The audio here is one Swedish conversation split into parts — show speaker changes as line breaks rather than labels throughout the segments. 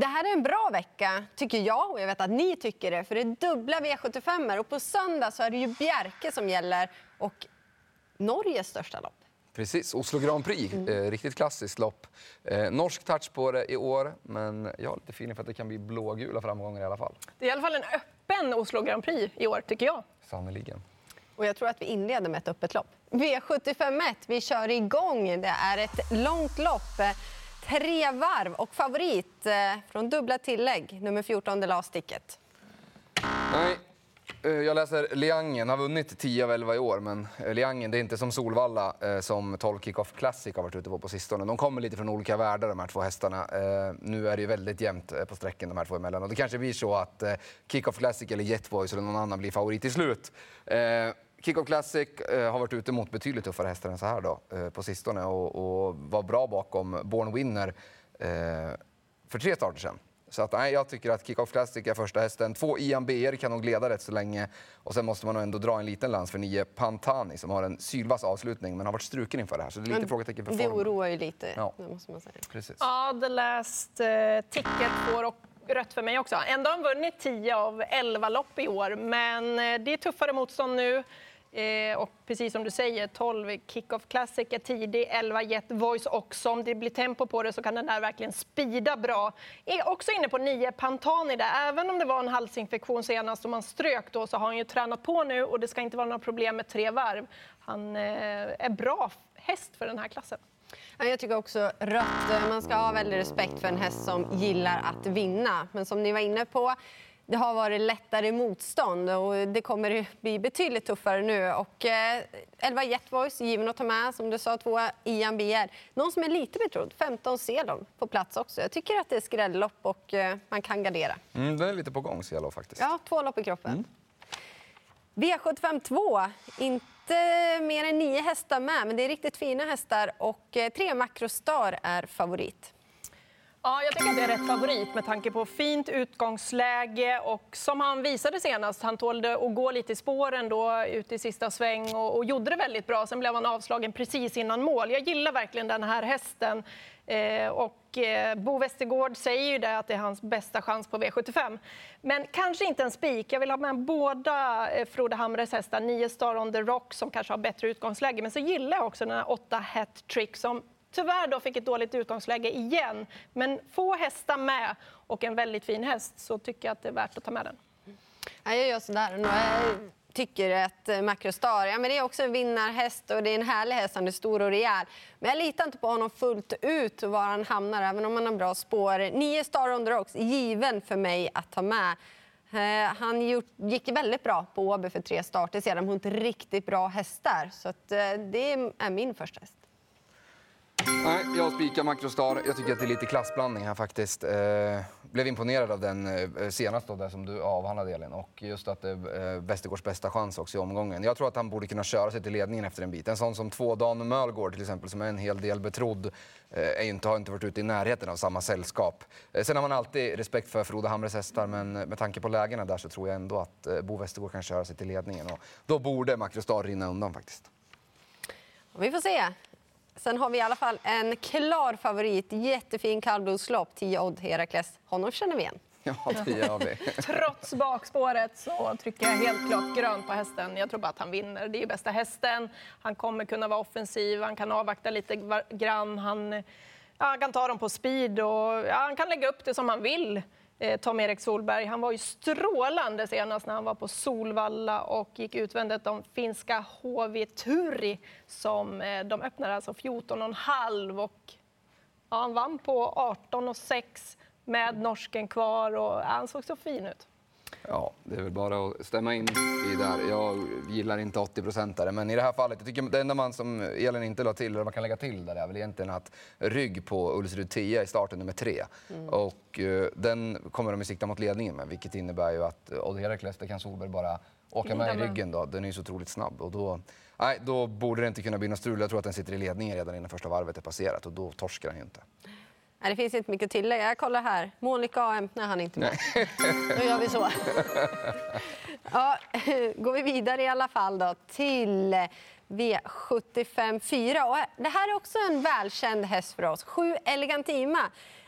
Det här är en bra vecka, tycker jag, och jag vet att ni tycker det. För det är dubbla V75 och på söndag så är det ju Bjerke som gäller och Norges största lopp.
Precis, Oslo Grand Prix. Mm. Eh, riktigt klassiskt lopp. Eh, norsk touch på det i år, men jag har lite feeling för att det kan bli blågula framgångar i alla fall.
Det är i alla fall en öppen Oslo Grand Prix i år, tycker jag.
Sannerligen.
Och jag tror att vi inleder med ett öppet lopp. V751, vi kör igång. Det är ett långt lopp. Tre varv och favorit eh, från dubbla tillägg, nummer 14, Det Last sticket.
Nej, eh, jag läser Liangen, har vunnit 10 av 11 i år, men eh, Liangen det är inte som Solvalla som 12 Kickoff Classic har varit ute på på sistone. De kommer lite från olika världar de här två hästarna. Nu är det ju väldigt jämnt på sträckan de här två emellan och det kanske blir så att Kickoff Classic eller Jetboys eller någon annan blir favorit till slut. Kickoff Classic eh, har varit ute mot betydligt tuffare hästar än så här då, eh, på sistone och, och var bra bakom Born Winner eh, för tre starter sedan. Så att, nej, jag tycker att Kickoff Classic är första hästen. Två Ian BR kan nog leda rätt så länge. Och sen måste man nog ändå dra en liten lans för nio Pantani som har en sylvass avslutning men har varit struken inför det här. Så det är lite men frågetecken för
form. Det oroar ju lite, ja. det måste man säga.
Precis.
Ja, The Last Ticket får och rött för mig också. Ändå har han vunnit 10 av 11 lopp i år, men eh, det är tuffare motstånd nu. Eh, och precis som du säger, 12 Kick-Off Classic är tidig, 11 Jet Voice också. Om det blir tempo på det så kan den där verkligen spida bra. Är också inne på 9 Pantani där. Även om det var en halsinfektion senast och man strök då så har han ju tränat på nu och det ska inte vara några problem med tre varv. Han eh, är bra häst för den här klassen.
Jag tycker också rött. Man ska ha väldigt respekt för en häst som gillar att vinna. Men som ni var inne på, det har varit lättare motstånd och det kommer bli betydligt tuffare nu. Och, eh, 11 Jetvoice given att ta med, som du sa, två Ian BR. Någon som är lite betrodd, 15 Selon på plats också. Jag tycker att det är skrällopp och eh, man kan gardera.
Mm, den är lite på gång, Selon faktiskt.
Ja, två lopp i kroppen. Mm. V75 2, inte mer än nio hästar med, men det är riktigt fina hästar och eh, tre Macrostar är favorit.
Ja, jag tycker att det är rätt favorit med tanke på fint utgångsläge och som han visade senast, han tålde att gå lite i spåren då ut i sista sväng och, och gjorde det väldigt bra. Sen blev han avslagen precis innan mål. Jag gillar verkligen den här hästen. Eh, och eh, Bo Westergård säger ju det att det är hans bästa chans på V75. Men kanske inte en spik. Jag vill ha med båda eh, Frode Hamres hästar. Nio Star on the Rock som kanske har bättre utgångsläge. Men så gillar jag också den här åtta Hat Trick som tyvärr då fick ett dåligt utgångsläge igen. Men få hästar med och en väldigt fin häst så tycker jag att det är värt att ta med den.
jag gör sådär. Tycker att eh, Macrostar ja, men det är också en vinnarhäst och det är en härlig häst. Han är stor och rejäl. Men jag litar inte på honom fullt ut var han hamnar, även om han har bra spår. Nio Star on the Rocks, given för mig att ta med. Eh, han gick väldigt bra på Åby för tre starter sedan. Hon har riktigt bra hästar. Så att, eh, det är min första häst.
Nej, jag spikar Macrostar. Jag tycker att det är lite klassblandning här faktiskt. Eh, blev imponerad av den eh, senast då, där som du avhandlade Elin. Och just att det är eh, Västergårds bästa chans också i omgången. Jag tror att han borde kunna köra sig till ledningen efter en bit. En sån som två Dan Mölgård till exempel, som är en hel del betrodd, eh, är inte, har inte varit ute i närheten av samma sällskap. Eh, sen har man alltid respekt för Frode Hamres hästar, men eh, med tanke på lägena där så tror jag ändå att eh, Bo Västergård kan köra sig till ledningen. Och då borde Macrostar rinna undan faktiskt.
Vi får se. Sen har vi i alla fall en klar favorit. Jättefin kallblodslopp. 10 Odd Herakles. Honom känner vi igen.
Ja, det gör vi.
Trots bakspåret så trycker jag helt klart grönt på hästen. Jag tror bara att han vinner. Det är bästa hästen. Han kommer kunna vara offensiv. Han kan avvakta lite grann. Han, ja, han kan ta dem på speed och ja, han kan lägga upp det som han vill eh, Tom-Erik Solberg. Han var ju strålande senast när han var på Solvalla och gick utvändigt om finska HV Turi som eh, de öppnade alltså 14,5 och ja, han vann på 18,6 med norsken kvar och ja, han såg så fin ut.
Ja, det är väl bara att stämma in i där. Jag gillar inte 80 procentare, men i det här fallet, jag tycker det enda man som Elin inte la till, eller man kan lägga till där, är väl egentligen att rygg på Ulsrud 10 i starten nummer tre. Mm. Och uh, den kommer de att sikta mot ledningen med, vilket innebär ju att Odd Herakles, det kan Solberg bara åka med i ryggen då. Den är ju så otroligt snabb och då, nej, då borde det inte kunna bli något strul. Jag tror att den sitter i ledningen redan innan första varvet är passerat och då torskar den ju inte.
Nej, det finns inte mycket att tillägga. Jag kollar här. Monica AM, nej han är inte med. Då gör vi så. Ja, går vi vidare i alla fall då till V75 4. Och det här är också en välkänd häst för oss. Sju Elegantima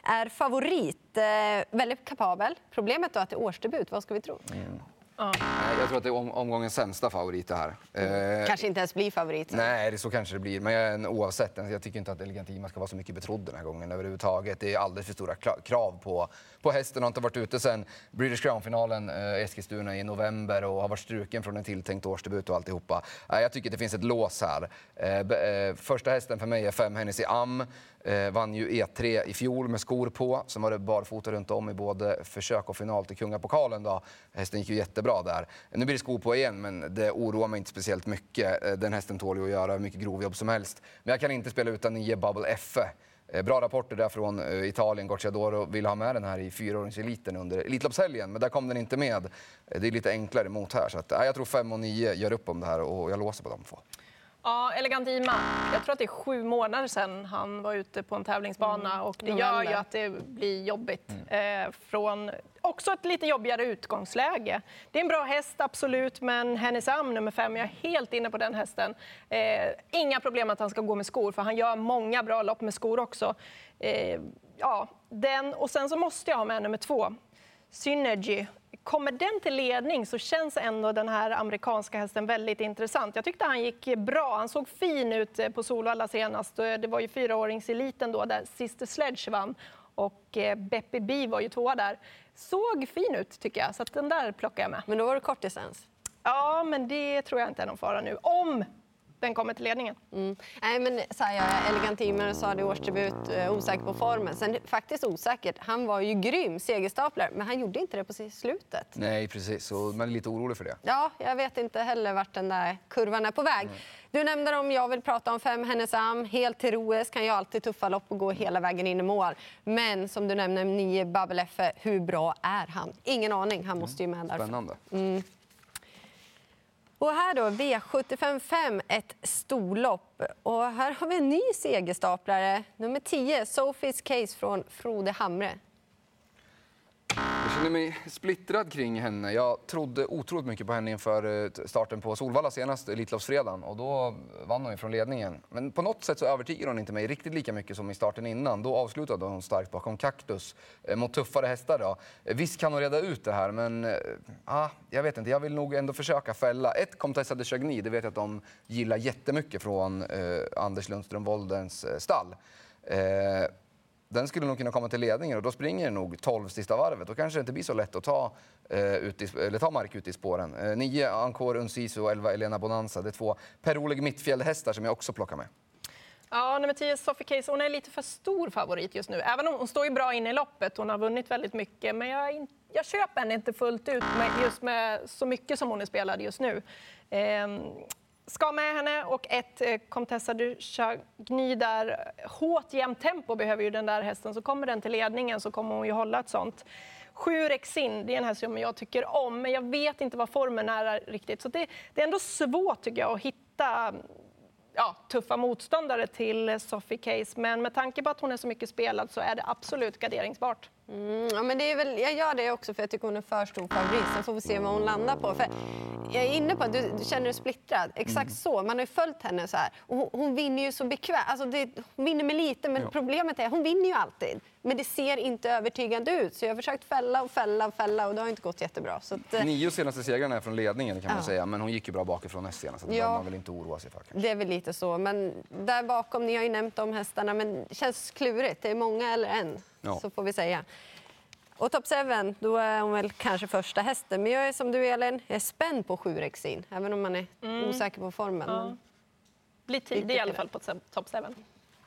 är favorit. Eh, väldigt kapabel. Problemet är att det är årsdebut. Vad ska vi tro?
Mm. Nej, jag tror att det är om, omgångens sämsta favorit det här.
Eh, kanske inte ens blir favorit.
Nej, det så kanske det blir. Men jag, en, oavsett, jag tycker inte att Elegantima ska vara så mycket betrodd den här gången överhuvudtaget. Det är alldeles för stora krav på, på hästen. har inte varit ute sen British Crown-finalen eh, Eskilstuna i november och har varit struken från en tilltänkt årsdebut och alltihopa. Eh, jag tycker att det finns ett lås här. Eh, eh första hästen för mig är fem Hennessy Am. Eh, vann ju E3 i fjol med skor på. Sen var det barfota runt om i både försök och final till Kungapokalen. Då. Hästen gick ju jättebra där. Nu blir det skor på igen, men det oroar mig inte speciellt mycket. Eh, den hästen tål ju att göra hur mycket grovjobb som helst. Men jag kan inte spela utan 9 Bubble Effe. Eh, bra rapporter där från eh, Italien. Gocciadoro vill ha med den här i fyraåringseliten under Elitloppshelgen, men där kom den inte med. Det är lite enklare mot här. Så att, jag tror 5 och 9 gör upp om det här och jag låser på de två.
Ja, Elegant Ima. Jag tror att det är sju månader sedan han var ute på en tävlingsbana mm. och det gör ju att det blir jobbigt. Mm. Eh, från också ett lite jobbigare utgångsläge. Det är en bra häst, absolut, men Hennesam nummer fem, jag är helt inne på den hästen. Eh, inga problem att han ska gå med skor, för han gör många bra lopp med skor också. Eh, ja, den, och sen så måste jag ha med nummer två, Synergy kommer den till ledning så känns ändå den här amerikanska hästen väldigt intressant. Jag tyckte han gick bra. Han såg fin ut eh, på Solvalla senast. Eh, det var ju fyraåringseliten då där Sister Sledge vann och eh, Beppe B var ju tvåa där. Såg fin ut tycker jag, så den där plockar jag med.
Men då var det kortdistans?
Ja, men det tror jag inte är någon fara nu. Om den kommer till ledningen.
Mm. Nej, men jag elegant sa det årsdebut, eh, osäker på formen. Sen faktiskt osäkert. Han var ju grym segerstaplare, men han gjorde inte det på slutet.
Nej, precis. Och man är lite orolig för det.
Ja, jag vet inte heller vart den där kurvan är på väg. Mm. Du nämnde om jag vill prata om fem Hennesam. Helt OS kan ju alltid tuffa lopp och gå hela vägen in i mål. Men som du nämnde, nio Babel hur bra är han? Ingen aning. Han måste ju med därför.
Spännande.
Och här då, V755, ett storlopp. Och här har vi en ny segerstaplare, nummer 10, Sophies Case från Frode Hamre.
Jag känner mig splittrad kring henne. Jag trodde otroligt mycket på henne inför eh, starten på Solvalla senast, Elitloppsfredagen. Och då vann hon från ledningen. Men på något sätt så övertygade hon inte mig riktigt lika mycket som i starten innan. Då avslutade hon starkt bakom Kaktus eh, mot tuffare hästar. Då. Eh, visst kan hon reda ut det här, men ah, jag vet inte. Jag vill nog ändå försöka fälla. Ett, Comtessa de Chagny, det vet jag att de gillar jättemycket från eh, Anders Lundström Woldens stall. Eh, den skulle nog kunna komma till ledningen och då springer den nog 12 sista varvet. Då kanske det inte blir så lätt att ta, eh, ut i, eller ta mark ute i spåren. Eh, nio Ancor Unciso och 11 Elena Bonanza. Det är två Per-Oleg Mittfjäll-hästar som jag också plockar med.
Ja, nummer 10, Sophie Case, hon är lite för stor favorit just nu. Även om hon står ju bra inne i loppet, hon har vunnit väldigt mycket. Men jag, jag köper henne inte fullt ut med, just med så mycket som hon är spelad just nu. Eh, ska med henne och ett eh, Comtessa du Chagny där. Hårt jämnt tempo behöver ju den där hästen. Så kommer den till ledningen så kommer hon ju hålla ett sånt. Sju Rexin, det är en häst som jag tycker om, men jag vet inte vad formen är riktigt. Så det, det är ändå svårt tycker jag att hitta ja, tuffa motståndare till Sophie Case. Men med tanke på att hon är så mycket spelad så är det absolut garderingsbart.
Mm, ja, men det är väl, jag gör det också för jag tycker hon är för stor favorit. Sen får vi se vad hon landar på. För jag är inne på att du, du känner dig splittrad. Exakt mm. så. Man har ju följt henne så här. Och hon, hon vinner ju så bekvämt. Alltså hon vinner med lite, men ja. problemet är att hon vinner ju alltid. Men det ser inte övertygande ut. Så jag har försökt fälla och fälla och fälla och det har inte gått jättebra. Så att,
eh, Nio senaste segrarna är från ledningen kan man säga. Men hon gick ju bra bakifrån näst senast. Så det ja. man väl inte oroa sig för. Kanske.
Det är väl lite så. Men där bakom, ni har ju nämnt de hästarna, men det känns klurigt. Det är många eller en. Ja. Så får vi säga. Och Top 7, då är hon väl kanske första hästen. Men jag är som du Elin, jag är spänd på 7 Rexin, även om man är mm. osäker på formen. Ja.
Blir tidig i alla fall på Top 7.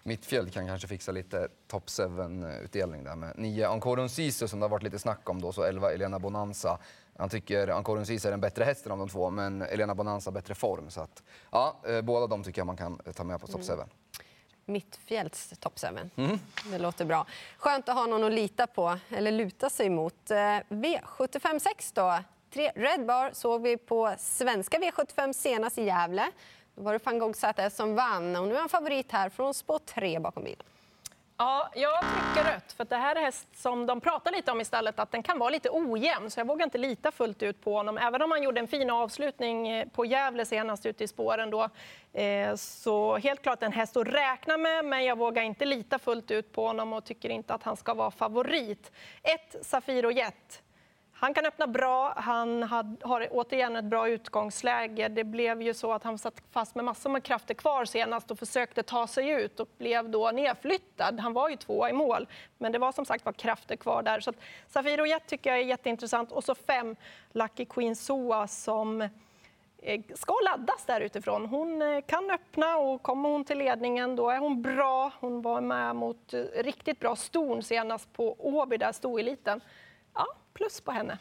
Mittfjäll kan kanske fixa lite top 7-utdelning där med 9 Ancoron Sisu som det har varit lite snack om då, så 11 Elena Bonanza. Han tycker Ancoron Sisu är den bättre hästen av de två, men Elena Bonanza bättre form. Så att, ja, eh, båda de tycker jag man kan ta med på top 7. Mm.
Mittfjälls top 7. Mm. Det låter bra. Skönt att ha någon att lita på, eller luta sig mot. Eh, V75 6 då. Tre Red Bar såg vi på svenska V75 senast i Gävle. Då var det van Gogh som vann och nu är han favorit här från spår 3 bakom bilen.
Ja, jag trycker rött. För det här är häst som de pratar lite om i stallet, att den kan vara lite ojämn. Så jag vågar inte lita fullt ut på honom. Även om han gjorde en fin avslutning eh, på Gävle senast ute i spåren då. Eh, så helt klart en häst att räkna med, men jag vågar inte lita fullt ut på honom och tycker inte att han ska vara favorit. Ett Safiro Jet han kan öppna bra, han har återigen ett bra utgångsläge. Det blev ju så att han satt fast med massor med krafter kvar senast och försökte ta sig ut och blev då nedflyttad. Han var ju tvåa i mål, men det var som sagt var krafter kvar där. Så att Safiro Jet tycker jag är jätteintressant. Och så fem, Lucky Queen Soa som eh, ska laddas där utifrån. Hon eh, kan öppna och kommer hon till ledningen då är hon bra. Hon var med mot eh, riktigt bra ston senast på Åby, där stoeliten eliten plus på henne.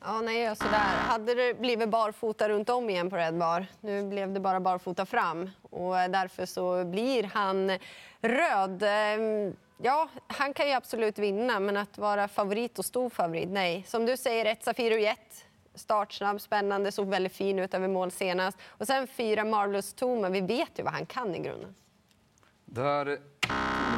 Ja, nej, sådär. Hade det blivit barfota runt om igen på Red Bar, nu blev det bara barfota fram och därför så blir han röd. Ehm, ja, han kan ju absolut vinna, men att vara favorit och stor favorit, nej. Som du säger, ett Safiro Jet. Startsnabb, spännande, såg väldigt fin ut över mål senast. Och sen fyra Marvelous Toma, vi vet ju vad han kan i grunden.
Där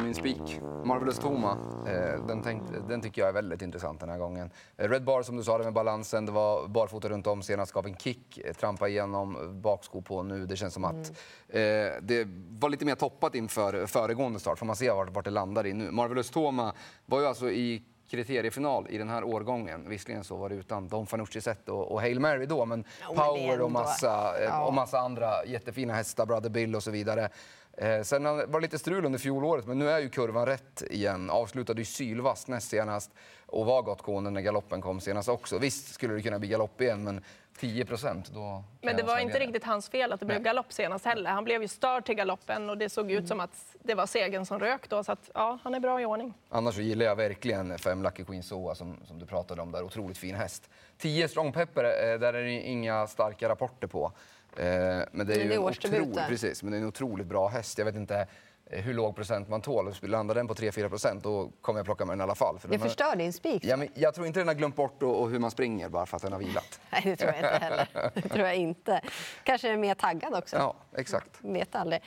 min spik. Marvelous Toma, eh, den, tänkte, den, tycker jag är väldigt intressant den här gången. Eh, Red Bar som du sa, det med balansen, det var barfota runt om senast, gav en kick, eh, trampa igenom, baksko på nu. Det känns som att mm. eh, det var lite mer toppat inför föregående start, får man se vart, vart det landar i nu. Marvelous Toma var ju alltså i kriteriefinal i den här årgången. Visserligen så var det utan Don Fanucci Zet och, och Hail Mary då, men ja, Power och massa, ja. och massa andra jättefina hästar, Brother Bill och så vidare. Eh, sen var det lite strul under fjolåret, men nu är ju kurvan rätt igen. Avslutade ju sylvast näst senast och var gott gående när galoppen kom senast också. Visst skulle det kunna bli galopp igen, men 10 procent, då...
Men det var inte riktigt hans fel att det blev galopp senast heller. Han blev ju störd till galoppen och det såg ut mm. som att det var segern som rök då. Så att, ja, han är bra i ordning.
Annars så gillar jag verkligen fem Lucky Queen Soa som, som du pratade om där. Otroligt fin häst. 10 Strong Pepper, eh, där är det inga starka rapporter på.
Eh, men det är, ju en otroligt,
precis, men det är en otroligt bra häst. Jag vet inte hur låg procent man tål. Landar den på 3-4 procent då kommer jag plocka med den i alla fall.
För det förstör din spik.
Ja, men jag tror inte den har glömt bort och, och hur man springer bara för att den har vilat.
Nej, det tror jag inte heller. Det tror jag inte. Kanske är mer taggad också.
Ja, exakt.
Vet aldrig.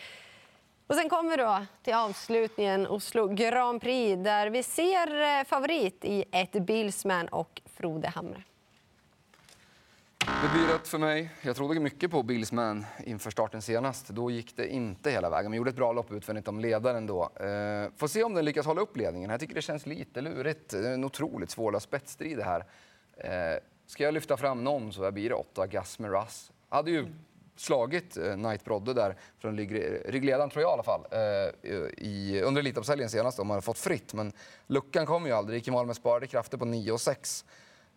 Och sen kommer vi då till avslutningen Oslo Grand Prix där vi ser eh, favorit i ett Bilsman och Frode Hamre.
Det blir rött för mig. Jag trodde mycket på Billsman inför starten senast. Då gick det inte hela vägen. Men gjorde ett bra lopp utvändigt om ledaren då. Eh, får se om den lyckas hålla upp ledningen. Jag tycker det känns lite lurigt. Det är en otroligt svårlöst spetsstrid det här. Eh, ska jag lyfta fram någon så blir det åtta Gas med Russ. Hade ju slagit eh, Knight Brodde där från ryggledaren, tror jag i alla fall, eh, i, under Elitloppshelgen senast. om man hade fått fritt, men luckan kom ju aldrig. Gick i mål med sparade krafter på 9 och 6.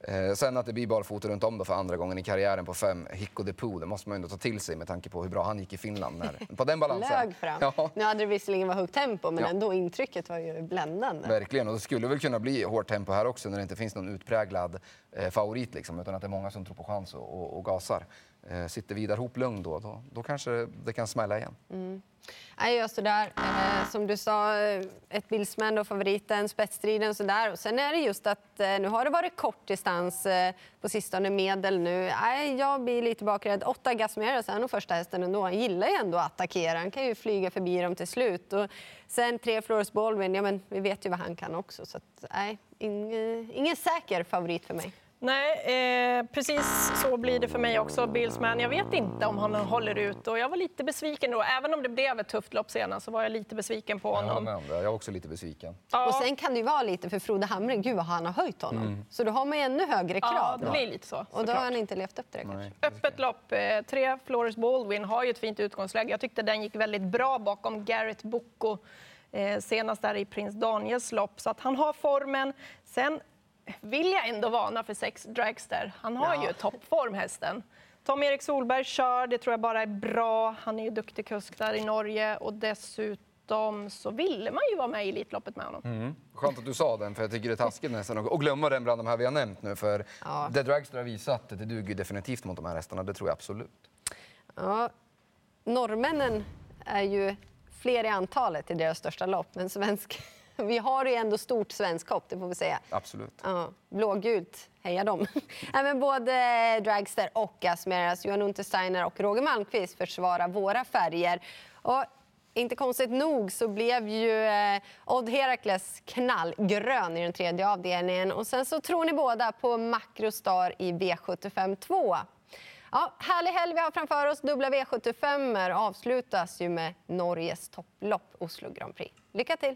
Eh, sen att det blir barfota runt om då för andra gången i karriären på fem, Hicko de Poo, det måste man ändå ta till sig med tanke på hur bra han gick i Finland. När, på den balansen.
Lög fram. Ja. Nu hade det visserligen varit högt tempo, men ja. ändå intrycket var ju bländande.
Verkligen, och det skulle väl kunna bli hårt tempo här också när det inte finns någon utpräglad eh, favorit, liksom, utan att det är många som tror på chans och, och, och gasar. Eh, sitter Vidar ihop lugn då, då, då kanske det kan smälla igen. Mm.
Nej, just där. Eh, som du sa, eh, ett Bilsman och favoriten, spetsstriden sådär. Och sen är det just att eh, nu har det varit kort distans eh, på sistone, medel nu. Nej, jag blir lite bakrädd. Åtta Gasmeras är nog första hästen ändå. Han gillar ju ändå att attackera. Han kan ju flyga förbi dem till slut. Och sen tre Flores Baldwin, ja men vi vet ju vad han kan också. Så att, nej, ingen, ingen säker favorit för mig.
Nej, eh, precis så blir det för mig också. Billsman, jag vet inte om han håller ut och jag var lite besviken då. Även om det blev ett tufft lopp senast så var jag lite besviken på honom.
Jag, med jag är också lite besviken.
Ja. Och sen kan det ju vara lite för Frode Hamre, gud vad han har höjt honom. Mm. Så då har man ännu högre krav.
Ja, det blir lite så.
Och då har han inte levt upp till det kanske.
Öppet lopp, eh, tre Flores Baldwin har ju ett fint utgångsläge. Jag tyckte den gick väldigt bra bakom Garrett Bocco eh, senast där i Prins Daniels lopp. Så att han har formen. Sen vill jag ändå varna för sex Dragster. Han har ja. ju toppform, hästen. Tom-Erik Solberg kör, det tror jag bara är bra. Han är ju duktig kusk där i Norge och dessutom så ville man ju vara med i Elitloppet med honom.
Mm. Skönt att du sa den, för jag tycker det är taskigt nästan att glömma den bland de här vi har nämnt nu. För ja. det Dragster har visat, det duger definitivt mot de här hästarna, det tror jag absolut.
Ja, norrmännen är ju fler i antalet i deras största lopp, men svensk vi har ju ändå stort svensk hopp, det får vi säga.
Absolut.
Ja, blågult, heja dem. Även både Dragster och Asmeras, Johan Untersteiner och Roger Malmqvist försvarar våra färger. Och inte konstigt nog så blev ju eh, Odd Herakles knallgrön i den tredje avdelningen. Och sen så tror ni båda på Makrostar i V75 2. Ja, härlig helg vi har framför oss. Dubbla V75 avslutas ju med Norges topplopp, Oslo Grand Prix. Lycka till!